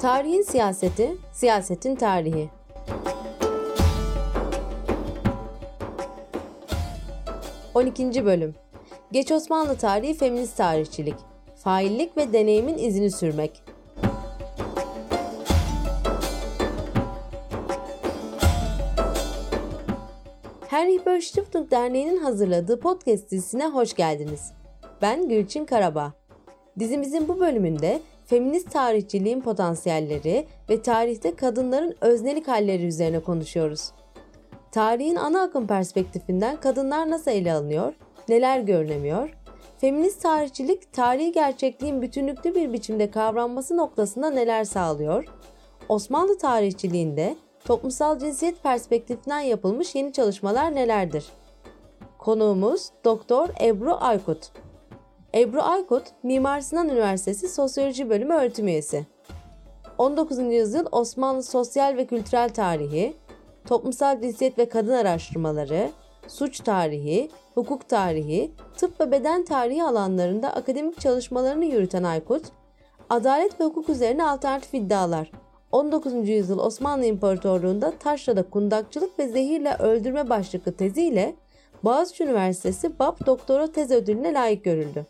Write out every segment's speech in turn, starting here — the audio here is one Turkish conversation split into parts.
Tarihin siyaseti, siyasetin tarihi. On ikinci bölüm. Geç Osmanlı tarihi feminist tarihçilik. Faillik ve deneyimin izini sürmek. Henry Böll Stiftung Derneği'nin hazırladığı podcast dizisine hoş geldiniz. Ben Gülçin Karabağ. Dizimizin bu bölümünde feminist tarihçiliğin potansiyelleri ve tarihte kadınların öznelik halleri üzerine konuşuyoruz. Tarihin ana akım perspektifinden kadınlar nasıl ele alınıyor, neler görünemiyor, feminist tarihçilik tarihi gerçekliğin bütünlüklü bir biçimde kavranması noktasında neler sağlıyor, Osmanlı tarihçiliğinde toplumsal cinsiyet perspektifinden yapılmış yeni çalışmalar nelerdir? Konuğumuz Doktor Ebru Aykut. Ebru Aykut, Mimar Sinan Üniversitesi Sosyoloji Bölümü öğretim üyesi. 19. yüzyıl Osmanlı sosyal ve kültürel tarihi, toplumsal cinsiyet ve kadın araştırmaları, suç tarihi, hukuk tarihi, tıp ve beden tarihi alanlarında akademik çalışmalarını yürüten Aykut, adalet ve hukuk üzerine alternatif iddialar, 19. yüzyıl Osmanlı İmparatorluğu'nda taşrada kundakçılık ve zehirle öldürme başlıklı teziyle Boğaziçi Üniversitesi BAP Doktora Tez Ödülüne layık görüldü.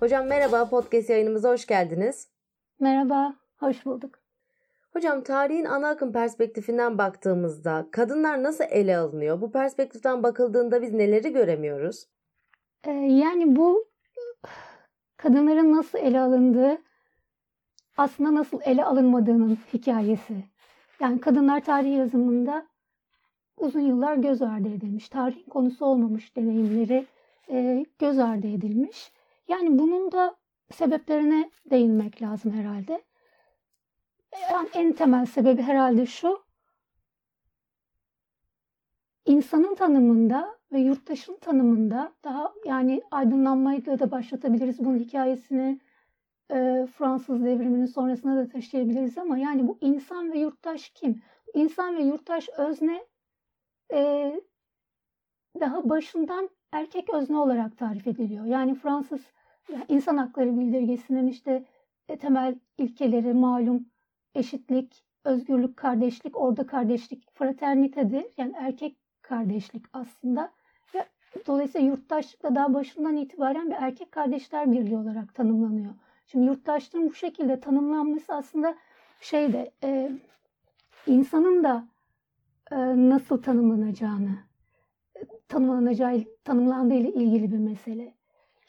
Hocam merhaba, podcast yayınımıza hoş geldiniz. Merhaba, hoş bulduk. Hocam tarihin ana akım perspektifinden baktığımızda kadınlar nasıl ele alınıyor? Bu perspektiften bakıldığında biz neleri göremiyoruz? Ee, yani bu kadınların nasıl ele alındığı aslında nasıl ele alınmadığının hikayesi. Yani kadınlar tarih yazımında uzun yıllar göz ardı edilmiş. Tarihin konusu olmamış deneyimleri e, göz ardı edilmiş. Yani bunun da sebeplerine değinmek lazım herhalde. Yani en temel sebebi herhalde şu. İnsanın tanımında ve yurttaşın tanımında daha yani aydınlanmayla da başlatabiliriz bunun hikayesini e, Fransız devriminin sonrasına da taşıyabiliriz ama yani bu insan ve yurttaş kim? İnsan ve yurttaş özne e, daha başından erkek özne olarak tarif ediliyor. Yani Fransız insan hakları bildirgesinin işte e, temel ilkeleri malum eşitlik, özgürlük, kardeşlik, orada kardeşlik, fraternitedir. Yani erkek kardeşlik aslında. Ve dolayısıyla yurttaşlık da daha başından itibaren bir erkek kardeşler birliği olarak tanımlanıyor. Şimdi yurttaşlığın bu şekilde tanımlanması aslında şeyde e, insanın da nasıl tanımlanacağını, tanımlanacağı, tanımlandığı ile ilgili bir mesele.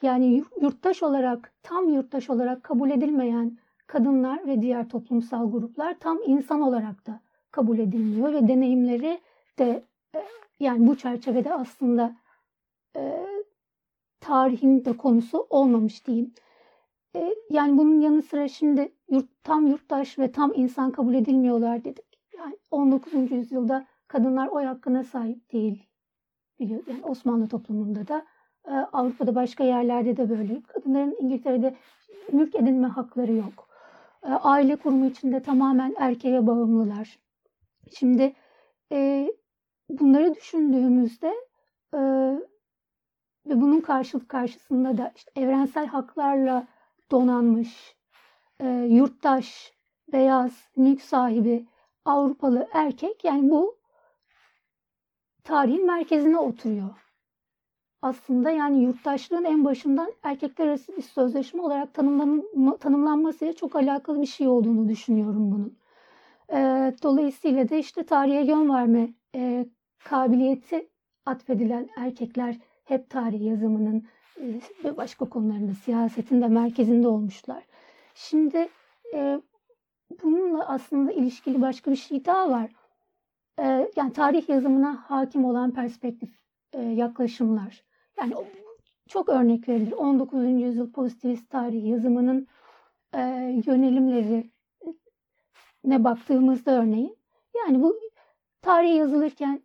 Yani yurttaş olarak, tam yurttaş olarak kabul edilmeyen kadınlar ve diğer toplumsal gruplar tam insan olarak da kabul edilmiyor ve deneyimleri de e, yani bu çerçevede aslında e, tarihin de konusu olmamış diyeyim. E, yani bunun yanı sıra şimdi yurt, tam yurttaş ve tam insan kabul edilmiyorlar dedik. Yani 19. yüzyılda kadınlar oy hakkına sahip değil. Biliyor, yani Osmanlı toplumunda da e, Avrupa'da başka yerlerde de böyle. Kadınların İngiltere'de mülk edinme hakları yok. E, aile kurumu içinde tamamen erkeğe bağımlılar. Şimdi e, bunları düşündüğümüzde e, ve bunun karşılık karşısında da işte evrensel haklarla donanmış, e, yurttaş, beyaz, mülk sahibi, Avrupalı erkek yani bu tarihin merkezine oturuyor. Aslında yani yurttaşlığın en başından erkekler arası bir sözleşme olarak tanımlan tanımlanmasıyla çok alakalı bir şey olduğunu düşünüyorum bunun. E, dolayısıyla da işte tarihe yön verme e, kabiliyeti atfedilen erkekler hep tarih yazımının e, ve başka konularında siyasetin de merkezinde olmuşlar. Şimdi e, bununla aslında ilişkili başka bir şey daha var. E, yani tarih yazımına hakim olan perspektif e, yaklaşımlar. Yani çok örnek verilir. 19. yüzyıl pozitivist tarih yazımının e, yönelimleri ne baktığımızda örneğin. Yani bu tarih yazılırken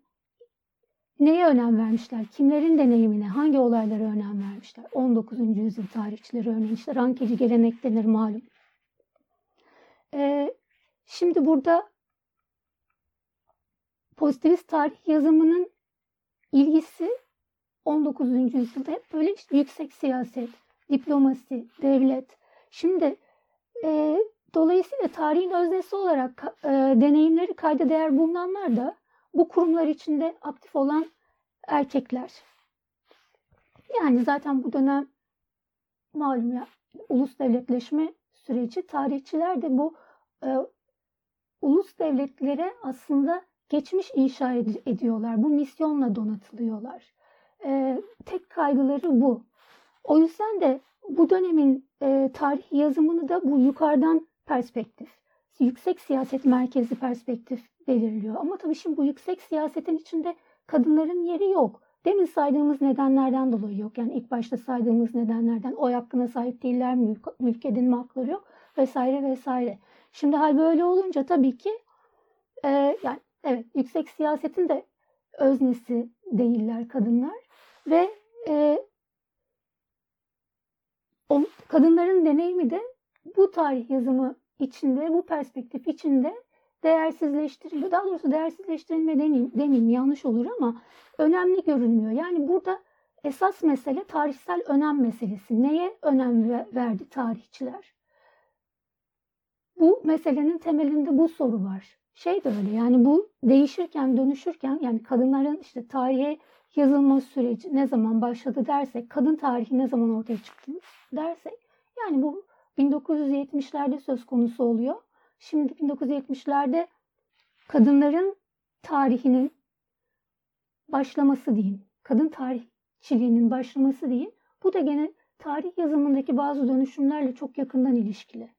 neye önem vermişler? Kimlerin deneyimine, hangi olaylara önem vermişler? 19. yüzyıl tarihçileri örneğin işte rankeci gelenek denir malum. Şimdi burada pozitivist tarih yazımının ilgisi 19. yüzyılda hep böyle işte yüksek siyaset, diplomasi, devlet. Şimdi E, dolayısıyla tarihin öznesi olarak e, deneyimleri kayda değer bulunanlar da bu kurumlar içinde aktif olan erkekler. Yani zaten bu dönem malum ya ulus devletleşme süreci tarihçiler de bu e, ulus devletlere aslında geçmiş inşa ed- ediyorlar. Bu misyonla donatılıyorlar. E, tek kaygıları bu. O yüzden de bu dönemin e, tarih yazımını da bu yukarıdan perspektif, yüksek siyaset merkezi perspektif belirliyor. Ama tabii şimdi bu yüksek siyasetin içinde kadınların yeri yok. Demin saydığımız nedenlerden dolayı yok. Yani ilk başta saydığımız nedenlerden oy hakkına sahip değiller, mülk, mülk edinme hakları yok vesaire vesaire. Şimdi hal böyle olunca tabii ki e, yani evet yüksek siyasetin de öznesi değiller kadınlar ve e, o, kadınların deneyimi de bu tarih yazımı içinde, bu perspektif içinde değersizleştiriliyor. Daha doğrusu değersizleştirilme demeyeyim, demeyeyim yanlış olur ama önemli görünmüyor. Yani burada esas mesele tarihsel önem meselesi. Neye önem verdi tarihçiler? Bu meselenin temelinde bu soru var. Şey de öyle yani bu değişirken, dönüşürken yani kadınların işte tarihe yazılma süreci ne zaman başladı dersek, kadın tarihi ne zaman ortaya çıktı dersek yani bu 1970'lerde söz konusu oluyor. Şimdi 1970'lerde kadınların tarihinin başlaması diyeyim. Kadın tarihçiliğinin başlaması diyeyim. Bu da gene tarih yazımındaki bazı dönüşümlerle çok yakından ilişkili.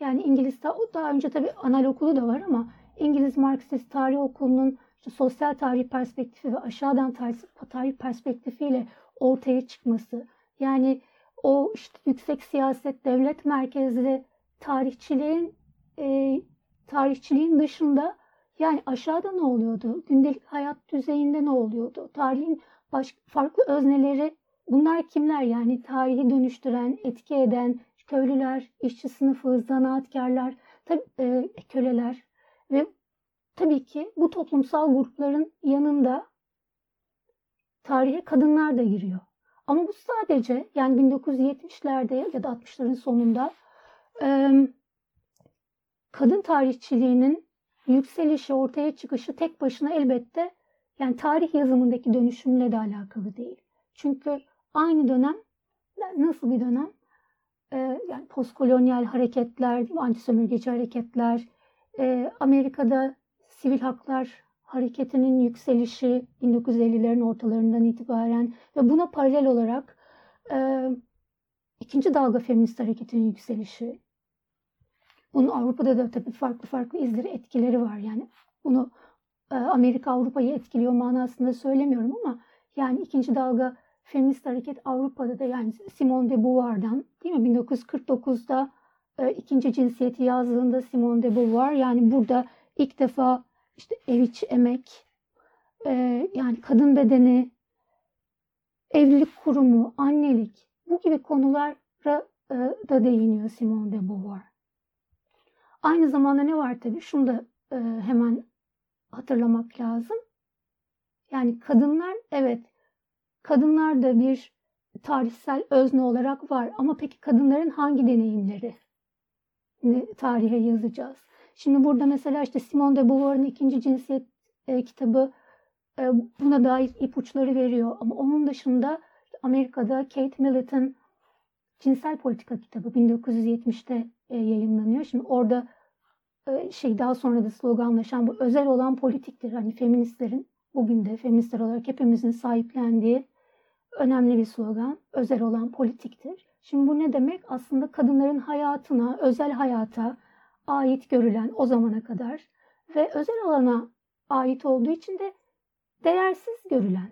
Yani İngiliz daha önce tabii analokulu da var ama İngiliz Marksist Tarih Okulu'nun işte sosyal tarih perspektifi ve aşağıdan tarih, tarih perspektifiyle ortaya çıkması. Yani o işte yüksek siyaset, devlet merkezli tarihçiliğin e, tarihçiliğin dışında yani aşağıda ne oluyordu? Gündelik hayat düzeyinde ne oluyordu? Tarihin baş, farklı özneleri bunlar kimler? Yani tarihi dönüştüren, etki eden köylüler, işçi sınıfı, zanaatkarlar, tabi, e, köleler ve tabii ki bu toplumsal grupların yanında tarihe kadınlar da giriyor. Ama bu sadece yani 1970'lerde ya da 60'ların sonunda e, kadın tarihçiliğinin yükselişi, ortaya çıkışı tek başına elbette yani tarih yazımındaki dönüşümle de alakalı değil. Çünkü aynı dönem nasıl bir dönem? Ee, yani postkolonyal hareketler, antisömürgeci hareketler, e, Amerika'da sivil haklar hareketinin yükselişi 1950'lerin ortalarından itibaren ve buna paralel olarak e, ikinci dalga feminist hareketinin yükselişi. Bunun Avrupa'da da tabii farklı farklı izleri, etkileri var. Yani bunu e, Amerika Avrupa'yı etkiliyor manasında söylemiyorum ama yani ikinci dalga feminist hareket Avrupa'da da yani Simone de Beauvoir'dan değil mi 1949'da e, ikinci cinsiyeti yazdığında Simone de Beauvoir yani burada ilk defa işte ev içi emek, e, yani kadın bedeni, evlilik kurumu, annelik bu gibi konulara da değiniyor Simone de Beauvoir. Aynı zamanda ne var tabii? Şunu da e, hemen hatırlamak lazım. Yani kadınlar evet kadınlar da bir tarihsel özne olarak var ama peki kadınların hangi deneyimleri tarihe yazacağız? Şimdi burada mesela işte Simone de Beauvoir'ın ikinci cinsiyet e, kitabı e, buna dair ipuçları veriyor. Ama onun dışında Amerika'da Kate Millett'in Cinsel Politika kitabı 1970'te e, yayınlanıyor. Şimdi orada e, şey daha sonra da sloganlaşan bu özel olan politiktir. Hani feministlerin bugün de feministler olarak hepimizin sahiplendiği önemli bir slogan. Özel olan politiktir. Şimdi bu ne demek? Aslında kadınların hayatına, özel hayata, ait görülen o zamana kadar ve özel alana ait olduğu için de değersiz görülen,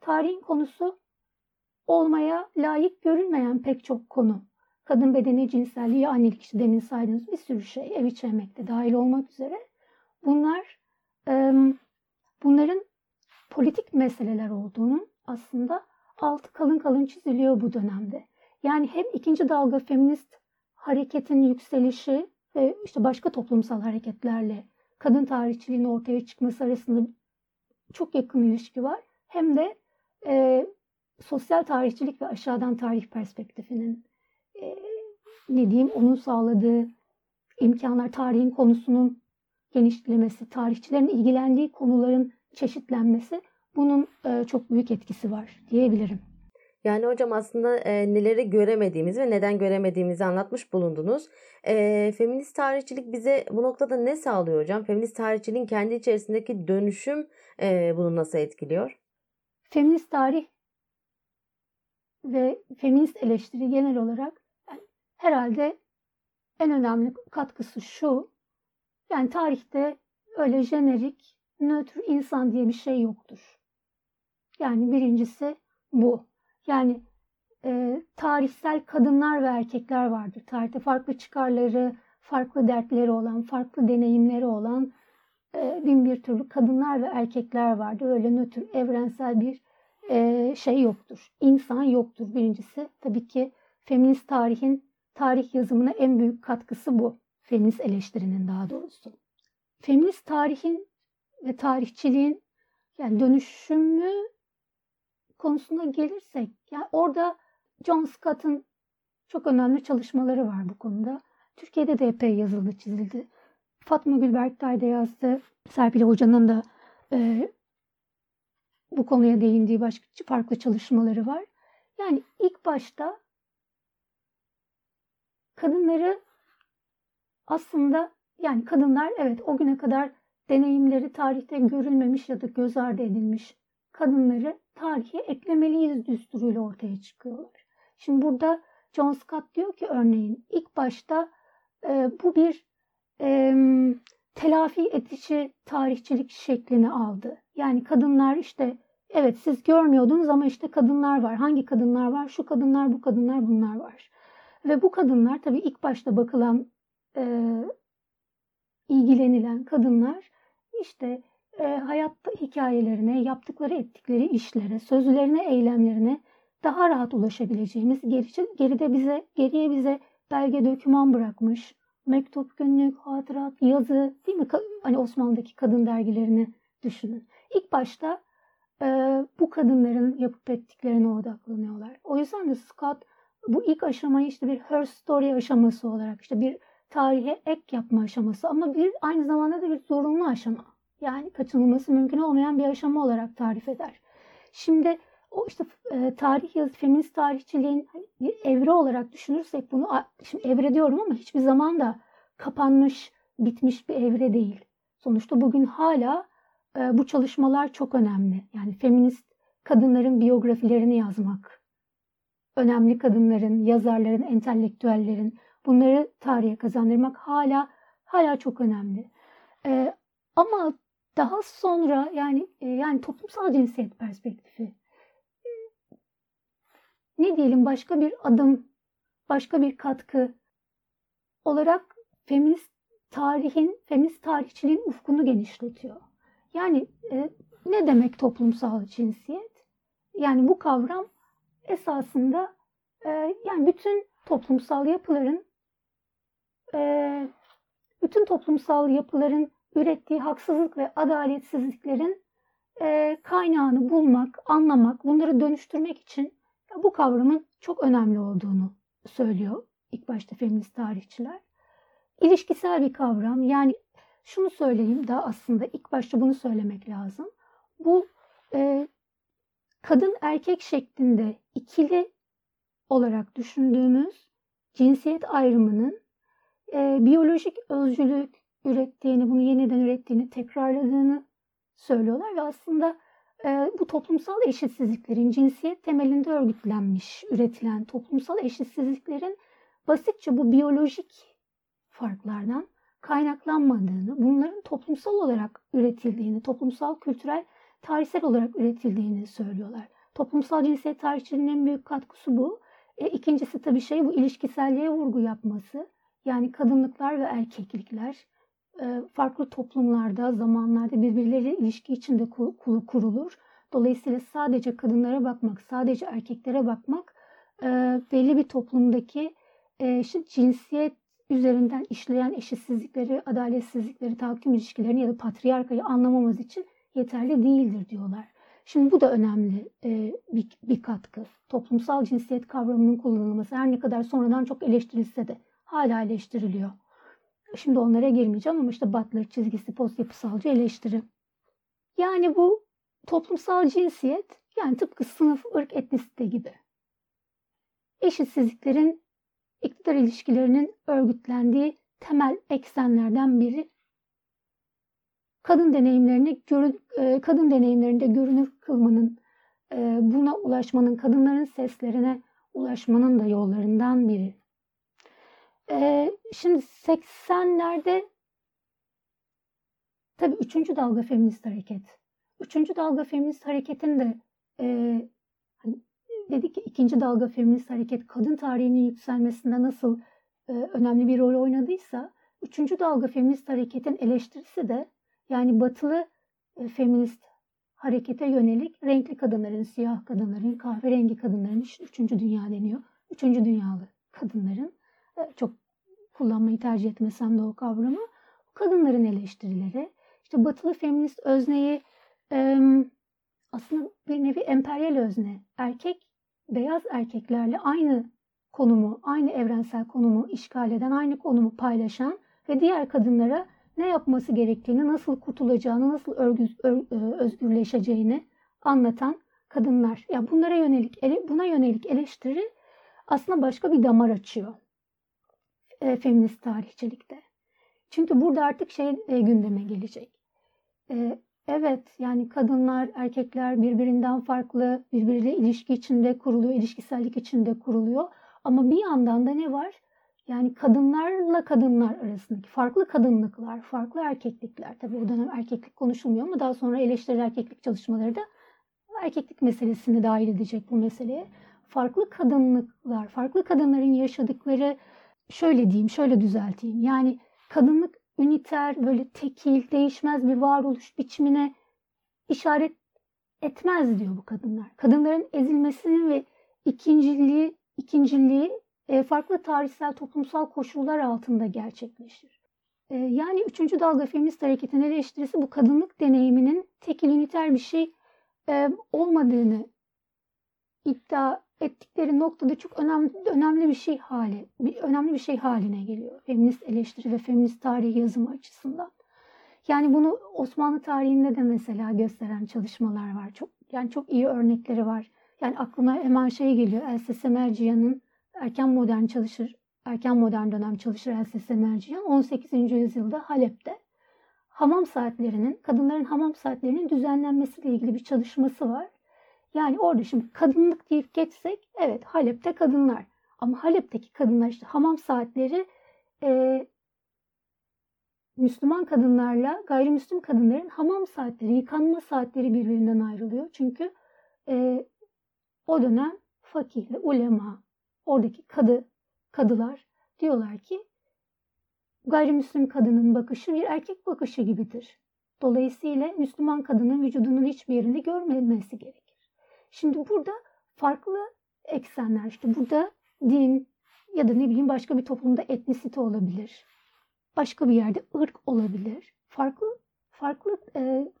tarihin konusu olmaya layık görülmeyen pek çok konu. Kadın bedeni, cinselliği, annelik işte demin saydığınız bir sürü şey, ev içi emekte dahil olmak üzere. Bunlar bunların politik meseleler olduğunun aslında altı kalın kalın çiziliyor bu dönemde. Yani hem ikinci dalga feminist hareketin yükselişi ve işte başka toplumsal hareketlerle kadın tarihçiliğinin ortaya çıkması arasında çok yakın ilişki var. Hem de e, sosyal tarihçilik ve aşağıdan tarih perspektifinin e, ne diyeyim onun sağladığı imkanlar, tarihin konusunun genişlemesi, tarihçilerin ilgilendiği konuların çeşitlenmesi bunun e, çok büyük etkisi var diyebilirim. Yani hocam aslında e, neleri göremediğimizi ve neden göremediğimizi anlatmış bulundunuz. E, feminist tarihçilik bize bu noktada ne sağlıyor hocam? Feminist tarihçiliğin kendi içerisindeki dönüşüm e, bunu nasıl etkiliyor? Feminist tarih ve feminist eleştiri genel olarak herhalde en önemli katkısı şu. Yani tarihte öyle jenerik, nötr insan diye bir şey yoktur. Yani birincisi bu. Yani e, tarihsel kadınlar ve erkekler vardır. Tarihte farklı çıkarları, farklı dertleri olan, farklı deneyimleri olan e, bin bir türlü kadınlar ve erkekler vardır. Öyle nötr, evrensel bir e, şey yoktur. İnsan yoktur birincisi. Tabii ki feminist tarihin tarih yazımına en büyük katkısı bu. Feminist eleştirinin daha doğrusu. Feminist tarihin ve tarihçiliğin yani dönüşümü konusuna gelirsek yani orada John Scott'ın çok önemli çalışmaları var bu konuda. Türkiye'de de epey yazıldı, çizildi. Fatma Gülberktay da yazdı. Serpil Hoca'nın da e, bu konuya değindiği başka farklı çalışmaları var. Yani ilk başta kadınları aslında yani kadınlar evet o güne kadar deneyimleri tarihte görülmemiş ya da göz ardı edilmiş kadınları tarihe eklemeliyiz düsturuyla ortaya çıkıyorlar. Şimdi burada John Scott diyor ki örneğin ilk başta e, bu bir e, telafi edici tarihçilik şeklini aldı. Yani kadınlar işte evet siz görmüyordunuz ama işte kadınlar var. Hangi kadınlar var? Şu kadınlar, bu kadınlar, bunlar var. Ve bu kadınlar tabii ilk başta bakılan, e, ilgilenilen kadınlar işte e, hayatta hikayelerine, yaptıkları ettikleri işlere, sözlerine, eylemlerine daha rahat ulaşabileceğimiz, geri, geride bize, geriye bize belge döküman bırakmış, mektup, günlük, hatırat, yazı, değil mi? Hani Osmanlı'daki kadın dergilerini düşünün. İlk başta e, bu kadınların yapıp ettiklerine odaklanıyorlar. O yüzden de Scott bu ilk aşamayı işte bir her story aşaması olarak işte bir tarihe ek yapma aşaması ama bir aynı zamanda da bir zorunlu aşama. Yani kaçınılması mümkün olmayan bir aşama olarak tarif eder. Şimdi o işte e, tarih yazı, feminist tarihçiliğin hani bir evre olarak düşünürsek bunu şimdi evre diyorum ama hiçbir zaman da kapanmış, bitmiş bir evre değil. Sonuçta bugün hala e, bu çalışmalar çok önemli. Yani feminist kadınların biyografilerini yazmak, önemli kadınların, yazarların, entelektüellerin bunları tarihe kazandırmak hala hala çok önemli. E, ama daha sonra yani e, yani toplumsal cinsiyet perspektifi ne diyelim başka bir adım, başka bir katkı olarak feminist tarihin, feminist tarihçiliğin ufkunu genişletiyor. Yani e, ne demek toplumsal cinsiyet? Yani bu kavram esasında e, yani bütün toplumsal yapıların e, bütün toplumsal yapıların ürettiği haksızlık ve adaletsizliklerin e, kaynağını bulmak, anlamak, bunları dönüştürmek için bu kavramın çok önemli olduğunu söylüyor ilk başta feminist tarihçiler. İlişkisel bir kavram. Yani şunu söyleyeyim da aslında ilk başta bunu söylemek lazım. Bu e, kadın erkek şeklinde ikili olarak düşündüğümüz cinsiyet ayrımının e, biyolojik özcülük ürettiğini, bunu yeniden ürettiğini, tekrarladığını söylüyorlar ve aslında e, bu toplumsal eşitsizliklerin cinsiyet temelinde örgütlenmiş, üretilen toplumsal eşitsizliklerin basitçe bu biyolojik farklardan kaynaklanmadığını, bunların toplumsal olarak üretildiğini, toplumsal, kültürel, tarihsel olarak üretildiğini söylüyorlar. Toplumsal cinsiyet tarihçiliğinin en büyük katkısı bu. E, ikincisi tabii şey bu ilişkiselliğe vurgu yapması. Yani kadınlıklar ve erkeklikler e, farklı toplumlarda, zamanlarda birbirleriyle ilişki içinde kurulur. Dolayısıyla sadece kadınlara bakmak, sadece erkeklere bakmak e, belli bir toplumdaki e, cinsiyet üzerinden işleyen eşitsizlikleri, adaletsizlikleri, tahakküm ilişkilerini ya da patriarkayı anlamamız için yeterli değildir diyorlar. Şimdi bu da önemli e, bir, bir katkı. Toplumsal cinsiyet kavramının kullanılması her ne kadar sonradan çok eleştirilse de hala eleştiriliyor. Şimdi onlara girmeyeceğim ama işte Butler çizgisi post yapısalcı eleştiri. Yani bu toplumsal cinsiyet yani tıpkı sınıf, ırk, etnisite gibi. Eşitsizliklerin iktidar ilişkilerinin örgütlendiği temel eksenlerden biri kadın deneyimlerini e, kadın deneyimlerinde görünür kılmanın, e, buna ulaşmanın, kadınların seslerine ulaşmanın da yollarından biri. E, şimdi 80'lerde tabii üçüncü dalga feminist hareket. Üçüncü dalga feminist hareketin de hani dedik ki ikinci dalga feminist hareket kadın tarihinin yükselmesinde nasıl önemli bir rol oynadıysa üçüncü dalga feminist hareketin eleştirisi de yani batılı e, feminist harekete yönelik renkli kadınların, siyah kadınların, kahverengi kadınların, üçüncü dünya deniyor. Üçüncü dünyalı kadınların e, çok kullanmayı tercih etmesem de o kavramı. Kadınların eleştirileri, işte batılı feminist özneyi aslında bir nevi emperyal özne. Erkek, beyaz erkeklerle aynı konumu, aynı evrensel konumu işgal eden, aynı konumu paylaşan ve diğer kadınlara ne yapması gerektiğini, nasıl kurtulacağını, nasıl örgüz, ör, e, özgürleşeceğini anlatan kadınlar. Ya yani bunlara yönelik buna yönelik eleştiri aslında başka bir damar açıyor e, feminist tarihçilikte. Çünkü burada artık şey e, gündeme gelecek. E, evet yani kadınlar, erkekler birbirinden farklı, birbiriyle ilişki içinde kuruluyor, ilişkisellik içinde kuruluyor. Ama bir yandan da ne var? Yani kadınlarla kadınlar arasındaki farklı kadınlıklar, farklı erkeklikler. Tabii o dönem erkeklik konuşulmuyor ama daha sonra eleştirel erkeklik çalışmaları da erkeklik meselesini dahil edecek bu meseleye. Farklı kadınlıklar, farklı kadınların yaşadıkları şöyle diyeyim, şöyle düzelteyim. Yani kadınlık üniter, böyle tekil, değişmez bir varoluş biçimine işaret etmez diyor bu kadınlar. Kadınların ezilmesinin ve ikinciliği, ikinciliği farklı tarihsel toplumsal koşullar altında gerçekleşir. E, yani üçüncü dalga feminist hareketin eleştirisi bu kadınlık deneyiminin tekil üniter bir şey e, olmadığını iddia ettikleri noktada çok önemli önemli bir şey hali, bir, önemli bir şey haline geliyor. Feminist eleştiri ve feminist tarih yazımı açısından. Yani bunu Osmanlı tarihinde de mesela gösteren çalışmalar var. Çok yani çok iyi örnekleri var. Yani aklıma hemen şey geliyor. Else Semerciyan'ın erken modern çalışır, erken modern dönem çalışır Elses Merciyan 18. yüzyılda Halep'te hamam saatlerinin, kadınların hamam saatlerinin düzenlenmesiyle ilgili bir çalışması var. Yani orada şimdi kadınlık deyip geçsek, evet Halep'te kadınlar. Ama Halep'teki kadınlar işte hamam saatleri e, Müslüman kadınlarla gayrimüslim kadınların hamam saatleri, yıkanma saatleri birbirinden ayrılıyor. Çünkü e, o dönem fakih ve ulema, oradaki kadı, kadılar diyorlar ki gayrimüslim kadının bakışı bir erkek bakışı gibidir. Dolayısıyla Müslüman kadının vücudunun hiçbir yerinde görmemesi gerekir. Şimdi burada farklı eksenler işte burada din ya da ne bileyim başka bir toplumda etnisite olabilir. Başka bir yerde ırk olabilir. Farklı farklı e,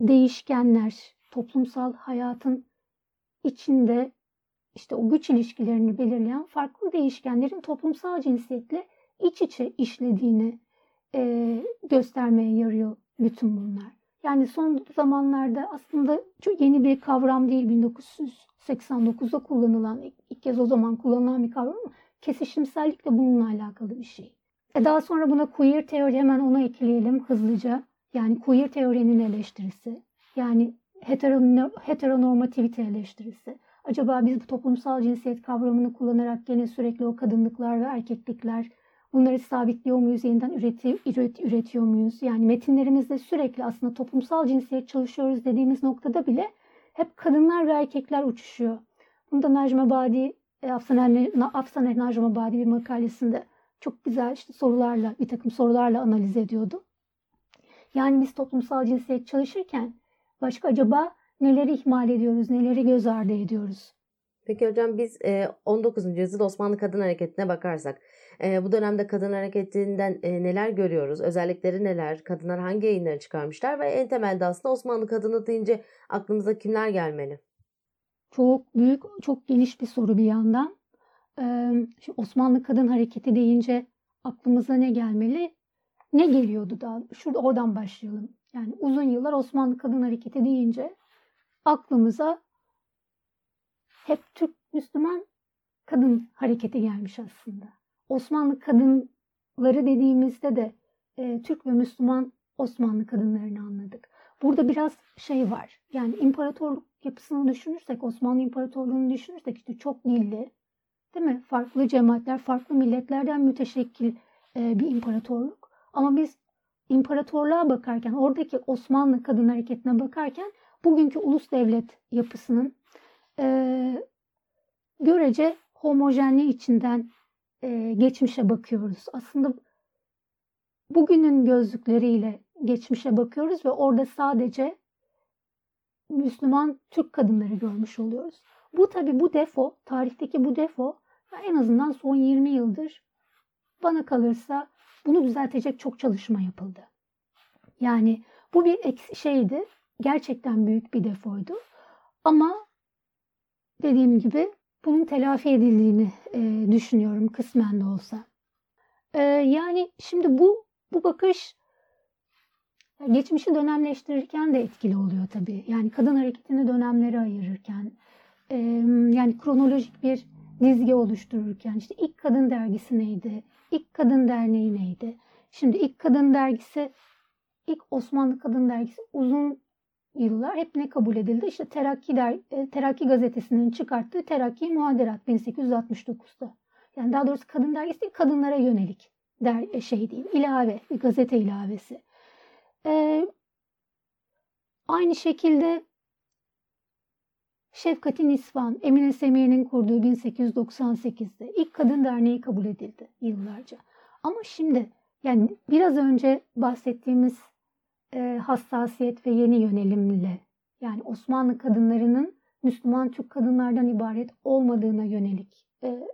değişkenler toplumsal hayatın içinde işte o güç ilişkilerini belirleyen farklı değişkenlerin toplumsal cinsiyetle iç içe işlediğini e, göstermeye yarıyor bütün bunlar. Yani son zamanlarda aslında çok yeni bir kavram değil 1989'da kullanılan ilk kez o zaman kullanılan bir kavram ama kesişimsellik de bununla alakalı bir şey. E daha sonra buna queer teori hemen ona ekleyelim hızlıca. Yani queer teorinin eleştirisi. Yani heteronormativite eleştirisi. Acaba biz bu toplumsal cinsiyet kavramını kullanarak gene sürekli o kadınlıklar ve erkeklikler bunları sabitliyor muyuz, yeniden üreti, üret, üretiyor muyuz? Yani metinlerimizde sürekli aslında toplumsal cinsiyet çalışıyoruz dediğimiz noktada bile hep kadınlar ve erkekler uçuşuyor. Bunda Najma Badi, e, Afsaner Najma Badi bir makalesinde çok güzel işte sorularla, bir takım sorularla analiz ediyordu. Yani biz toplumsal cinsiyet çalışırken başka acaba neleri ihmal ediyoruz, neleri göz ardı ediyoruz? Peki hocam biz 19. yüzyıl Osmanlı Kadın Hareketi'ne bakarsak bu dönemde kadın hareketinden neler görüyoruz? Özellikleri neler? Kadınlar hangi yayınları çıkarmışlar? Ve en temelde aslında Osmanlı kadını deyince aklımıza kimler gelmeli? Çok büyük, çok geniş bir soru bir yandan. Şimdi Osmanlı Kadın Hareketi deyince aklımıza ne gelmeli? Ne geliyordu da? Şurada oradan başlayalım. Yani uzun yıllar Osmanlı Kadın Hareketi deyince aklımıza hep Türk Müslüman kadın hareketi gelmiş aslında. Osmanlı kadınları dediğimizde de e, Türk ve Müslüman Osmanlı kadınlarını anladık. Burada biraz şey var. Yani imparatorluk yapısını düşünürsek, Osmanlı İmparatorluğu'nu düşünürsek işte çok dilli, değil mi? Farklı cemaatler, farklı milletlerden müteşekkil e, bir imparatorluk. Ama biz imparatorluğa bakarken, oradaki Osmanlı kadın hareketine bakarken bugünkü ulus devlet yapısının e, görece homojenliği içinden e, geçmişe bakıyoruz. Aslında bugünün gözlükleriyle geçmişe bakıyoruz ve orada sadece Müslüman Türk kadınları görmüş oluyoruz. Bu tabi bu defo, tarihteki bu defo en azından son 20 yıldır bana kalırsa bunu düzeltecek çok çalışma yapıldı. Yani bu bir şeydi, gerçekten büyük bir defoydu. Ama dediğim gibi bunun telafi edildiğini e, düşünüyorum kısmen de olsa. E, yani şimdi bu bu bakış geçmişi dönemleştirirken de etkili oluyor tabii. Yani kadın hareketini dönemlere ayırırken, e, yani kronolojik bir dizge oluştururken, işte ilk kadın dergisi neydi, ilk kadın derneği neydi? Şimdi ilk kadın dergisi, ilk Osmanlı Kadın Dergisi uzun yıllar hep ne kabul edildi? İşte Terakki, der, e, Terakki gazetesinin çıkarttığı Terakki Muhaderat 1869'da. Yani daha doğrusu kadın dergisi değil, kadınlara yönelik der, e, şey değil, ilave, bir gazete ilavesi. Ee, aynı şekilde Şefkati Nisvan, Emine Semiye'nin kurduğu 1898'de ilk kadın derneği kabul edildi yıllarca. Ama şimdi yani biraz önce bahsettiğimiz e, hassasiyet ve yeni yönelimle yani Osmanlı kadınlarının Müslüman Türk kadınlardan ibaret olmadığına yönelik e,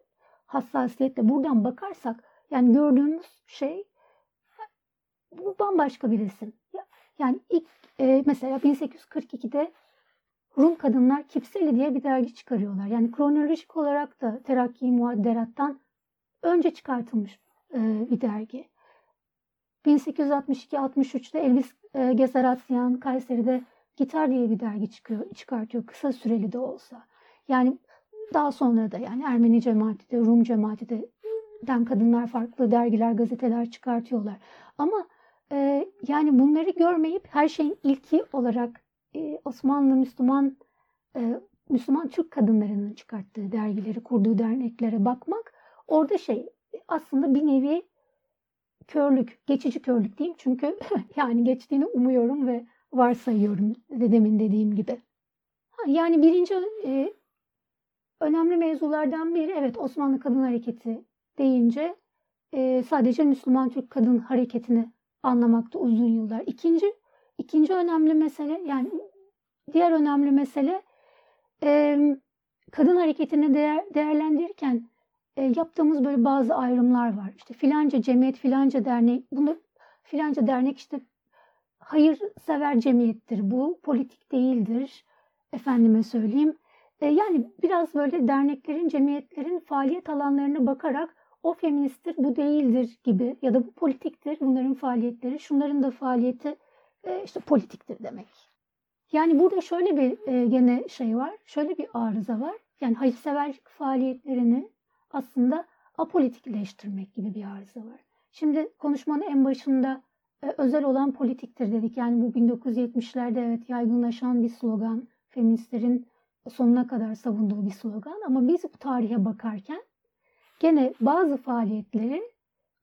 hassasiyetle buradan bakarsak yani gördüğümüz şey bu bambaşka bir resim. Yani ilk e, mesela 1842'de Rum Kadınlar Kipseli diye bir dergi çıkarıyorlar. Yani kronolojik olarak da Terakki Muadderat'tan önce çıkartılmış e, bir dergi. 1862-63'te Elvis e, Gezeratyan Kayseri'de Gitar diye bir dergi çıkıyor, çıkartıyor kısa süreli de olsa. Yani daha sonra da yani Ermeni cemaati de Rum cemaati de den kadınlar farklı dergiler, gazeteler çıkartıyorlar. Ama e, yani bunları görmeyip her şeyin ilki olarak e, Osmanlı Müslüman e, Müslüman Türk kadınlarının çıkarttığı dergileri, kurduğu derneklere bakmak orada şey aslında bir nevi körlük, geçici körlük diyeyim çünkü yani geçtiğini umuyorum ve varsayıyorum dedemin dediğim gibi. Yani birinci e, önemli mevzulardan biri evet Osmanlı Kadın Hareketi deyince e, sadece Müslüman Türk Kadın Hareketi'ni anlamakta uzun yıllar. İkinci ikinci önemli mesele yani diğer önemli mesele e, kadın hareketini değer, değerlendirirken e, yaptığımız böyle bazı ayrımlar var. İşte filanca cemiyet, filanca dernek, bunu filanca dernek işte hayırsever cemiyettir. Bu politik değildir. Efendime söyleyeyim. E, yani biraz böyle derneklerin, cemiyetlerin faaliyet alanlarına bakarak o feministtir, bu değildir gibi ya da bu politiktir, bunların faaliyetleri, şunların da faaliyeti e, işte politiktir demek. Yani burada şöyle bir e, gene şey var, şöyle bir arıza var. Yani hayırseverlik faaliyetlerini aslında apolitikleştirmek gibi bir arıza var. Şimdi konuşmanın en başında e, özel olan politiktir dedik. Yani bu 1970'lerde evet yaygınlaşan bir slogan, feministlerin sonuna kadar savunduğu bir slogan. Ama biz bu tarihe bakarken gene bazı faaliyetleri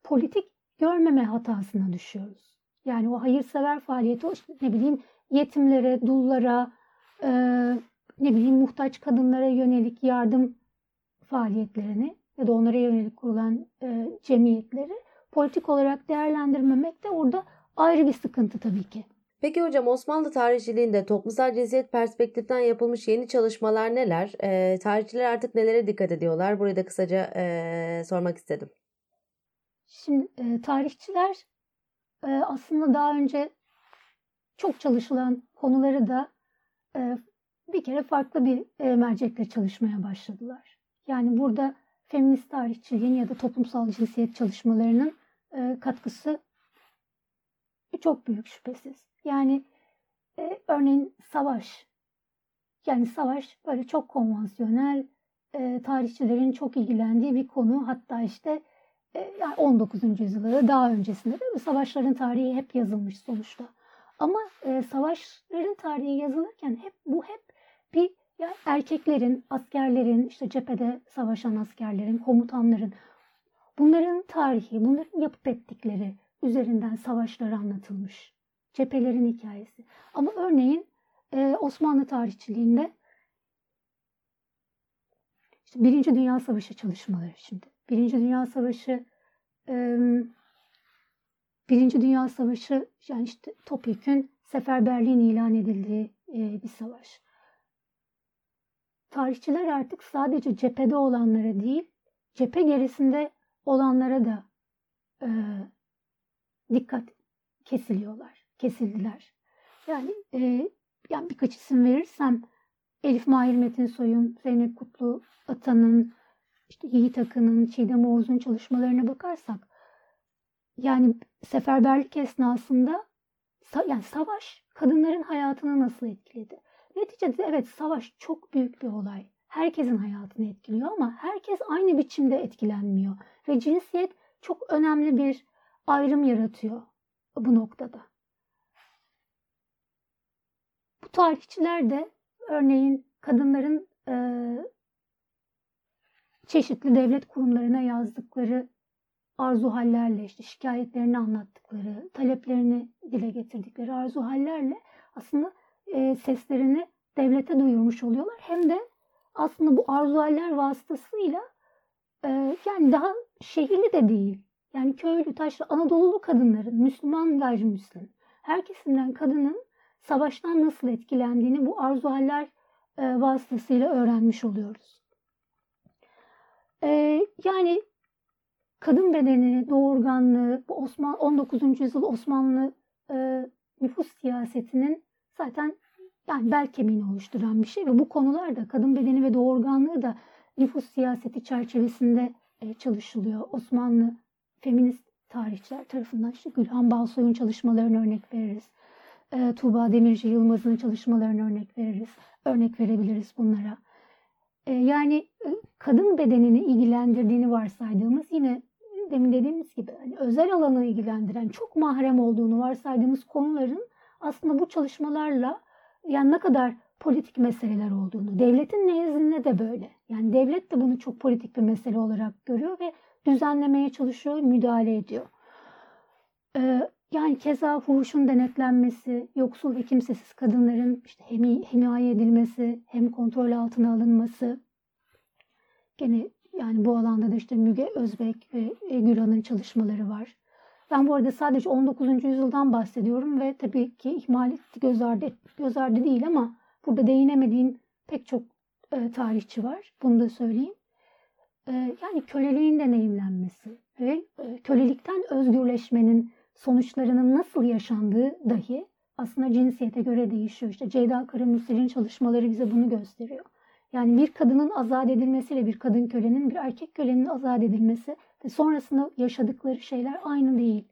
politik görmeme hatasına düşüyoruz. Yani o hayırsever faaliyeti, o işte ne bileyim yetimlere, dullara, e, ne bileyim muhtaç kadınlara yönelik yardım faaliyetlerini ya da onlara yönelik kurulan e, cemiyetleri politik olarak değerlendirmemek de orada ayrı bir sıkıntı tabii ki. Peki hocam Osmanlı tarihçiliğinde toplumsal cinsiyet perspektiften yapılmış yeni çalışmalar neler? E, tarihçiler artık nelere dikkat ediyorlar? Burayı da kısaca e, sormak istedim. Şimdi e, tarihçiler e, aslında daha önce çok çalışılan konuları da e, bir kere farklı bir e, mercekle çalışmaya başladılar. Yani burada feminist tarihçiliğin ya da toplumsal cinsiyet çalışmalarının e, katkısı çok büyük şüphesiz. Yani e, örneğin savaş. Yani savaş böyle çok konvansiyonel, e, tarihçilerin çok ilgilendiği bir konu. Hatta işte e, yani 19. yüzyılda daha öncesinde de savaşların tarihi hep yazılmış sonuçta. Ama e, savaşların tarihi yazılırken hep bu hep bir yani erkeklerin, askerlerin, işte cephede savaşan askerlerin, komutanların bunların tarihi, bunların yapıp ettikleri üzerinden savaşlar anlatılmış. Cephelerin hikayesi. Ama örneğin e, Osmanlı tarihçiliğinde işte Birinci Dünya Savaşı çalışmaları şimdi. Birinci Dünya Savaşı Birinci Dünya Savaşı yani işte topyekün seferberliğin ilan edildiği e, bir savaş. Tarihçiler artık sadece cephede olanlara değil, cephe gerisinde olanlara da e, dikkat kesiliyorlar, kesildiler. Yani e, yani birkaç isim verirsem Elif Mahir Metin Soy'un, Zeynep Kutlu Atan'ın, işte Yiğit Akın'ın, Çiğdem Oğuz'un çalışmalarına bakarsak yani seferberlik esnasında yani savaş kadınların hayatını nasıl etkiledi? Neticede evet savaş çok büyük bir olay. Herkesin hayatını etkiliyor ama herkes aynı biçimde etkilenmiyor. Ve cinsiyet çok önemli bir ayrım yaratıyor bu noktada. Bu tarihçiler de örneğin kadınların e, çeşitli devlet kurumlarına yazdıkları arzu hallerle işte şikayetlerini anlattıkları, taleplerini dile getirdikleri arzu hallerle aslında e, seslerini devlete duyurmuş oluyorlar. Hem de aslında bu arzu haller vasıtasıyla e, yani daha şehirli de değil. Yani köylü, taşlı, Anadolulu kadınların, Müslüman, gayrimüslim, her kesimden kadının savaştan nasıl etkilendiğini bu arzu haller e, vasıtasıyla öğrenmiş oluyoruz. E, yani kadın bedeni, doğurganlığı, bu Osman 19. yüzyıl Osmanlı e, nüfus siyasetinin zaten yani bel kemiğini oluşturan bir şey ve bu konular da kadın bedeni ve doğurganlığı da nüfus siyaseti çerçevesinde e, çalışılıyor. Osmanlı feminist tarihçiler tarafından işte Gülhan Balsoy'un çalışmalarını örnek veririz. E, Tuğba Demirci Yılmaz'ın çalışmalarını örnek veririz. Örnek verebiliriz bunlara. E, yani e, kadın bedenini ilgilendirdiğini varsaydığımız yine demin dediğimiz gibi hani özel alanı ilgilendiren çok mahrem olduğunu varsaydığımız konuların aslında bu çalışmalarla yani ne kadar politik meseleler olduğunu, devletin nezdinde de böyle. Yani devlet de bunu çok politik bir mesele olarak görüyor ve düzenlemeye çalışıyor, müdahale ediyor. Ee, yani keza fuhuşun denetlenmesi, yoksul ve kimsesiz kadınların işte hem himaye edilmesi, hem kontrol altına alınması. Gene yani bu alanda da işte Müge Özbek ve Gülhan'ın çalışmaları var. Ben bu arada sadece 19. yüzyıldan bahsediyorum ve tabii ki ihmal etti, göz ardı, göz ardı değil ama burada değinemediğim pek çok e, tarihçi var. Bunu da söyleyeyim. E, yani köleliğin deneyimlenmesi ve e, kölelikten özgürleşmenin sonuçlarının nasıl yaşandığı dahi aslında cinsiyete göre değişiyor. İşte Ceyda Karamürsel'in çalışmaları bize bunu gösteriyor. Yani bir kadının azat edilmesiyle bir kadın kölenin bir erkek kölenin azat edilmesi sonrasında yaşadıkları şeyler aynı değil.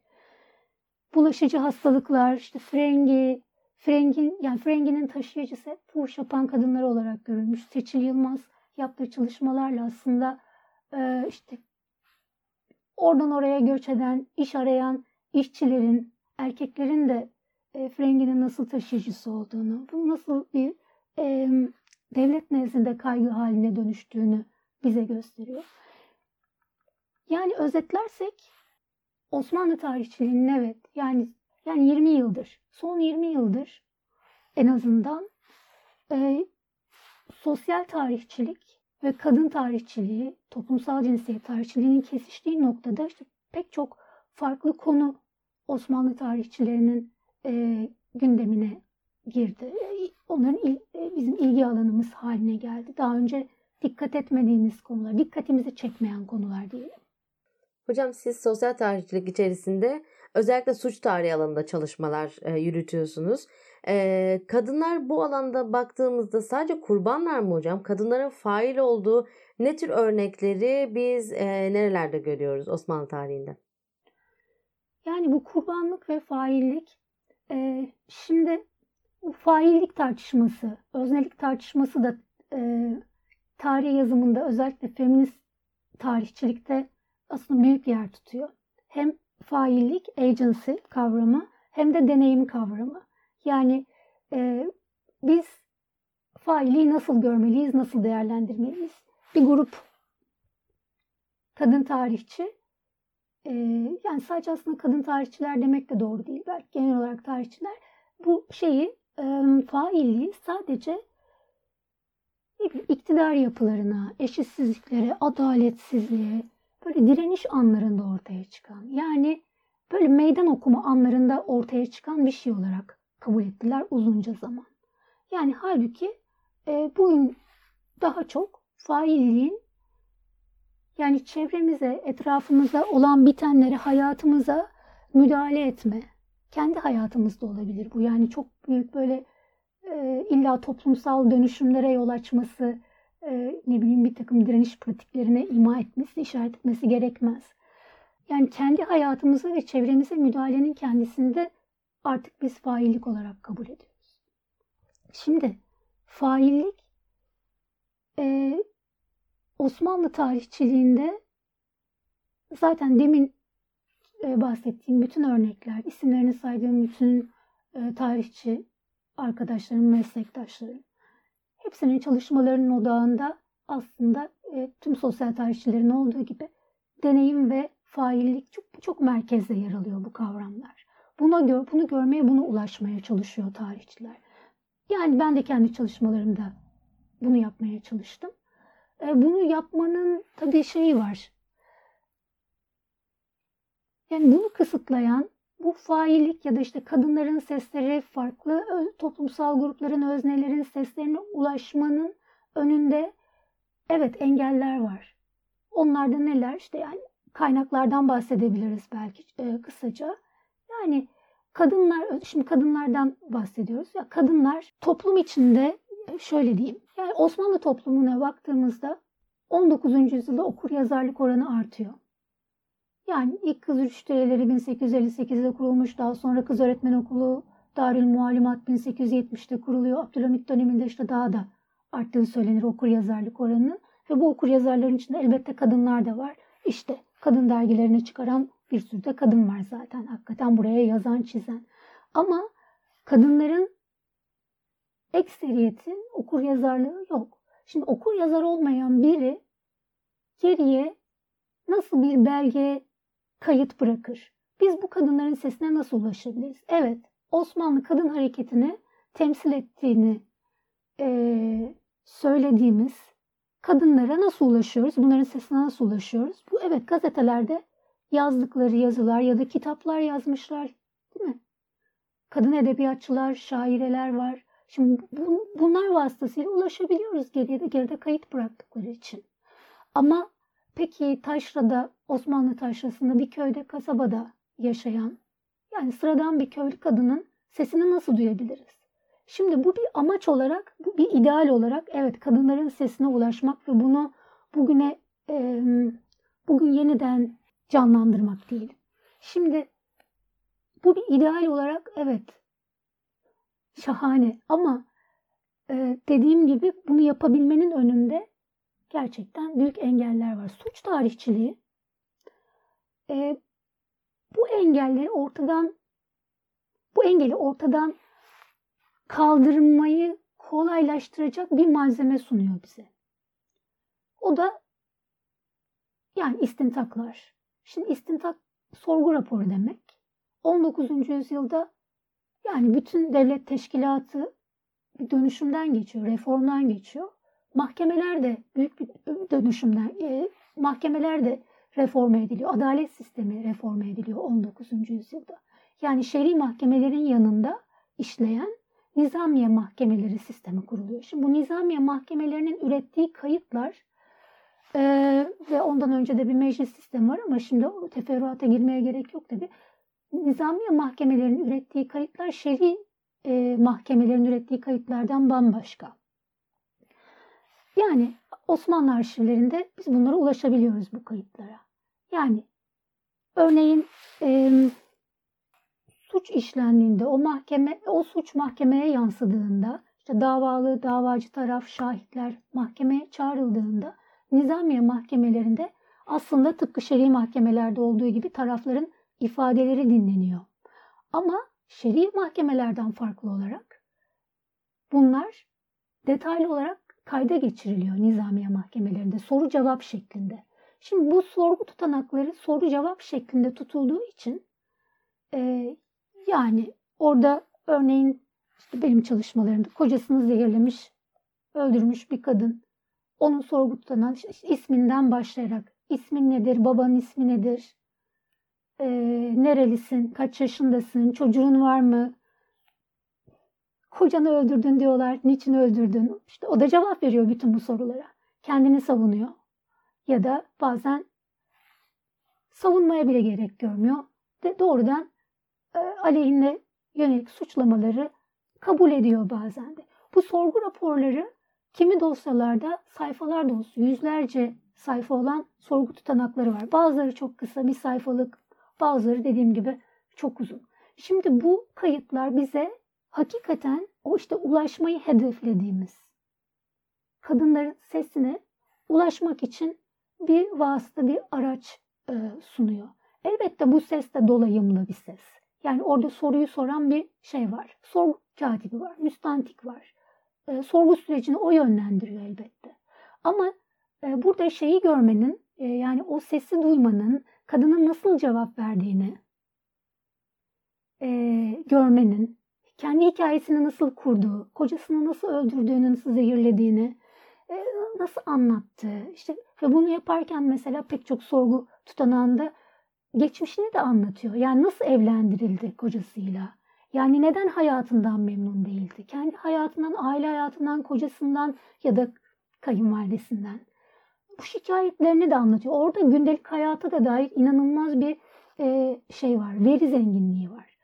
Bulaşıcı hastalıklar, işte frengi, frengin yani frenginin taşıyıcısı fuhuş yapan kadınlar olarak görülmüş. Seçil Yılmaz yaptığı çalışmalarla aslında e, işte oradan oraya göç eden, iş arayan işçilerin, erkeklerin de e, frenginin nasıl taşıyıcısı olduğunu, bu nasıl bir e, devlet nezdinde kaygı haline dönüştüğünü bize gösteriyor. Yani özetlersek Osmanlı tarihçiliğinin evet yani yani 20 yıldır, son 20 yıldır en azından e, sosyal tarihçilik ve kadın tarihçiliği, toplumsal cinsiyet tarihçiliğinin kesiştiği noktada işte pek çok farklı konu Osmanlı tarihçilerinin e, gündemine girdi. Onların il, bizim ilgi alanımız haline geldi. Daha önce dikkat etmediğimiz konular, dikkatimizi çekmeyen konular diyelim. Hocam siz sosyal tarihçilik içerisinde özellikle suç tarihi alanında çalışmalar e, yürütüyorsunuz. E, kadınlar bu alanda baktığımızda sadece kurbanlar mı hocam? Kadınların fail olduğu ne tür örnekleri biz e, nerelerde görüyoruz Osmanlı tarihinde? Yani bu kurbanlık ve faillik e, şimdi bu faillik tartışması, öznelik tartışması da e, tarih yazımında özellikle feminist tarihçilikte aslında büyük yer tutuyor. Hem faillik, agency kavramı hem de deneyim kavramı. Yani e, biz failliği nasıl görmeliyiz, nasıl değerlendirmeliyiz? Bir grup kadın tarihçi, e, yani sadece aslında kadın tarihçiler demek de doğru değil. Belki genel olarak tarihçiler bu şeyi, e, failliği sadece iktidar yapılarına, eşitsizliklere, adaletsizliğe, böyle direniş anlarında ortaya çıkan, yani böyle meydan okuma anlarında ortaya çıkan bir şey olarak kabul ettiler uzunca zaman. Yani halbuki e, bugün daha çok failliğin yani çevremize, etrafımıza olan bitenlere, hayatımıza müdahale etme. Kendi hayatımızda olabilir bu. Yani çok büyük böyle e, illa toplumsal dönüşümlere yol açması, e, ne bileyim bir takım direniş pratiklerine ima etmesi, işaret etmesi gerekmez. Yani kendi hayatımıza ve çevremize müdahalenin kendisinde artık biz faillik olarak kabul ediyoruz. Şimdi faillik e, Osmanlı tarihçiliğinde zaten demin e, bahsettiğim bütün örnekler, isimlerini saydığım bütün e, tarihçi arkadaşlarım, meslektaşlarım hepsinin çalışmalarının odağında aslında e, tüm sosyal tarihçilerin olduğu gibi deneyim ve faillik çok, çok merkezde yer alıyor bu kavramlar. Buna gör, bunu görmeye, bunu ulaşmaya çalışıyor tarihçiler. Yani ben de kendi çalışmalarımda bunu yapmaya çalıştım. E, bunu yapmanın tabii şeyi var. Yani bunu kısıtlayan bu faillik ya da işte kadınların sesleri farklı toplumsal grupların, öznelerin seslerine ulaşmanın önünde evet engeller var. Onlarda neler? İşte yani kaynaklardan bahsedebiliriz belki e, kısaca. Yani kadınlar, şimdi kadınlardan bahsediyoruz. Ya kadınlar toplum içinde e, şöyle diyeyim. Yani Osmanlı toplumuna baktığımızda 19. yüzyılda okur yazarlık oranı artıyor. Yani ilk kız rüştiyeleri 1858'de kurulmuş. Daha sonra kız öğretmen okulu Darül Muallimat 1870'de kuruluyor. Abdülhamit döneminde işte daha da arttığı söylenir okur yazarlık oranının. Ve bu okur yazarların içinde elbette kadınlar da var. İşte kadın dergilerini çıkaran bir sürü de kadın var zaten. Hakikaten buraya yazan, çizen. Ama kadınların ekseriyeti okur yazarlığı yok. Şimdi okur yazar olmayan biri geriye nasıl bir belge kayıt bırakır? Biz bu kadınların sesine nasıl ulaşabiliriz? Evet, Osmanlı kadın hareketini temsil ettiğini e, söylediğimiz kadınlara nasıl ulaşıyoruz? Bunların sesine nasıl ulaşıyoruz? Bu evet gazetelerde yazdıkları yazılar ya da kitaplar yazmışlar değil mi? Kadın edebiyatçılar, şaireler var. Şimdi bu, bunlar vasıtasıyla ulaşabiliyoruz geriye de geride kayıt bıraktıkları için. Ama peki Taşra'da, Osmanlı Taşra'sında bir köyde, kasabada yaşayan yani sıradan bir köylü kadının sesini nasıl duyabiliriz? Şimdi bu bir amaç olarak, bu bir ideal olarak evet kadınların sesine ulaşmak ve bunu bugüne e, bugün yeniden canlandırmak değil. Şimdi bu bir ideal olarak evet şahane ama e, dediğim gibi bunu yapabilmenin önünde gerçekten büyük engeller var. Suç tarihçiliği e, bu engelleri ortadan bu engeli ortadan kaldırmayı kolaylaştıracak bir malzeme sunuyor bize. O da yani istintaklar. Şimdi istintak sorgu raporu demek. 19. yüzyılda yani bütün devlet teşkilatı bir dönüşümden geçiyor, reformdan geçiyor. Mahkemeler de büyük bir dönüşümden, e, mahkemeler de reforme ediliyor. Adalet sistemi reforme ediliyor 19. yüzyılda. Yani şer'i mahkemelerin yanında işleyen nizamiye mahkemeleri sistemi kuruluyor. Şimdi bu nizamiye mahkemelerinin ürettiği kayıtlar e, ve ondan önce de bir meclis sistemi var ama şimdi o teferruata girmeye gerek yok tabi. Nizamiye mahkemelerinin ürettiği kayıtlar şer'i e, mahkemelerin ürettiği kayıtlardan bambaşka. Yani Osmanlı arşivlerinde biz bunlara ulaşabiliyoruz bu kayıtlara. Yani örneğin e, suç işlendiğinde o mahkeme o suç mahkemeye yansıdığında işte davalı davacı taraf şahitler mahkemeye çağrıldığında nizamiye mahkemelerinde aslında tıpkı şer'i mahkemelerde olduğu gibi tarafların ifadeleri dinleniyor. Ama şer'i mahkemelerden farklı olarak bunlar detaylı olarak kayda geçiriliyor nizamiye mahkemelerinde soru cevap şeklinde. Şimdi bu sorgu tutanakları soru cevap şeklinde tutulduğu için e, yani orada örneğin işte benim çalışmalarımda kocasını zehirlemiş, öldürmüş bir kadın. Onun sorgu tutanak işte isminden başlayarak ismin nedir, babanın ismi nedir, e, nerelisin, kaç yaşındasın, çocuğun var mı, kocanı öldürdün diyorlar, niçin öldürdün? İşte o da cevap veriyor bütün bu sorulara. Kendini savunuyor. Ya da bazen savunmaya bile gerek görmüyor. De doğrudan e, aleyhine yönelik suçlamaları kabul ediyor bazen de. Bu sorgu raporları kimi dosyalarda sayfalar dolusu yüzlerce sayfa olan sorgu tutanakları var. Bazıları çok kısa bir sayfalık, bazıları dediğim gibi çok uzun. Şimdi bu kayıtlar bize hakikaten o işte ulaşmayı hedeflediğimiz kadınların sesine ulaşmak için bir vasıta, bir araç e, sunuyor. Elbette bu ses de dolayımlı bir ses. Yani orada soruyu soran bir şey var. Sorgu katibi var, müstantik var. E, sorgu sürecini o yönlendiriyor elbette. Ama e, burada şeyi görmenin, e, yani o sesi duymanın, kadının nasıl cevap verdiğini e, görmenin, kendi hikayesini nasıl kurduğu, kocasını nasıl öldürdüğünü, nasıl zehirlediğini, e, nasıl anlattı. İşte ve bunu yaparken mesela pek çok sorgu tutanağında geçmişini de anlatıyor. Yani nasıl evlendirildi kocasıyla? Yani neden hayatından memnun değildi? Kendi hayatından, aile hayatından, kocasından ya da kayınvalidesinden. Bu şikayetlerini de anlatıyor. Orada gündelik hayata da dair inanılmaz bir e, şey var. Veri zenginliği var.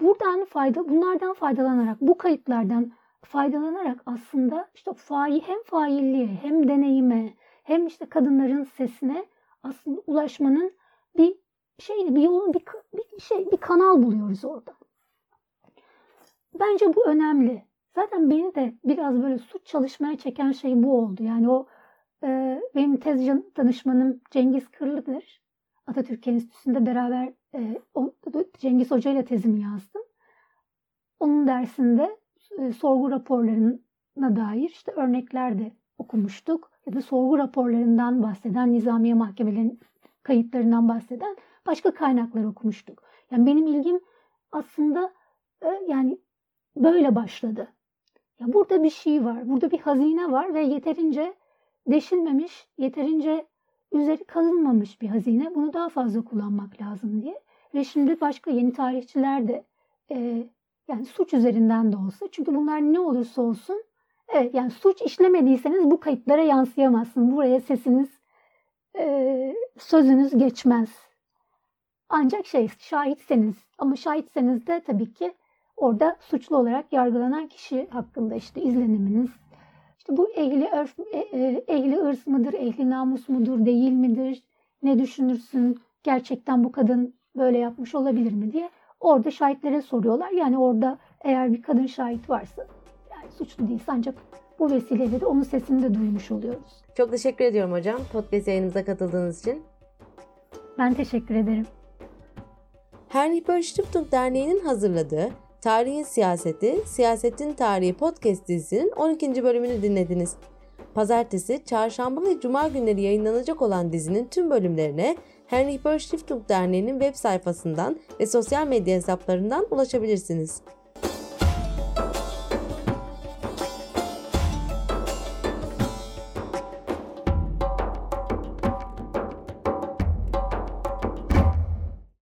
Buradan fayda, bunlardan faydalanarak, bu kayıtlardan faydalanarak aslında işte fail, hem failliğe hem deneyime hem işte kadınların sesine aslında ulaşmanın bir şeyini, bir yolun, bir, bir şey, bir kanal buluyoruz orada. Bence bu önemli. Zaten beni de biraz böyle suç çalışmaya çeken şey bu oldu. Yani o e, benim tez danışmanım Cengiz Kırlı'dır. Atatürk Enstitüsü'nde beraber e, Cengiz Hoca ile tezimi yazdım. Onun dersinde e, sorgu raporlarına dair işte örnekler de okumuştuk. Ya da sorgu raporlarından bahseden, nizamiye mahkemelerinin kayıtlarından bahseden başka kaynaklar okumuştuk. Yani benim ilgim aslında e, yani böyle başladı. Ya burada bir şey var, burada bir hazine var ve yeterince deşilmemiş, yeterince üzeri kazınmamış bir hazine. Bunu daha fazla kullanmak lazım diye. Ve şimdi başka yeni tarihçiler de e, yani suç üzerinden de olsa. Çünkü bunlar ne olursa olsun evet yani suç işlemediyseniz bu kayıtlara yansıyamazsınız. Buraya sesiniz, e, sözünüz geçmez. Ancak şey şahitseniz ama şahitseniz de tabii ki orada suçlu olarak yargılanan kişi hakkında işte izleniminiz, işte bu ehli örf, e, e, ehli ırs mıdır, ehli namus mudur, değil midir, ne düşünürsün, gerçekten bu kadın böyle yapmış olabilir mi diye orada şahitlere soruyorlar. Yani orada eğer bir kadın şahit varsa yani suçlu değilse ancak bu vesileyle de onun sesini de duymuş oluyoruz. Çok teşekkür ediyorum hocam podcast yayınımıza katıldığınız için. Ben teşekkür ederim. Heinrich Böll Stiftung Derneği'nin hazırladığı Tarihin Siyaseti, Siyasetin Tarihi podcast dizisinin 12. bölümünü dinlediniz. Pazartesi, çarşamba ve cuma günleri yayınlanacak olan dizinin tüm bölümlerine Heinrich Böll Stiftung Derneği'nin web sayfasından ve sosyal medya hesaplarından ulaşabilirsiniz.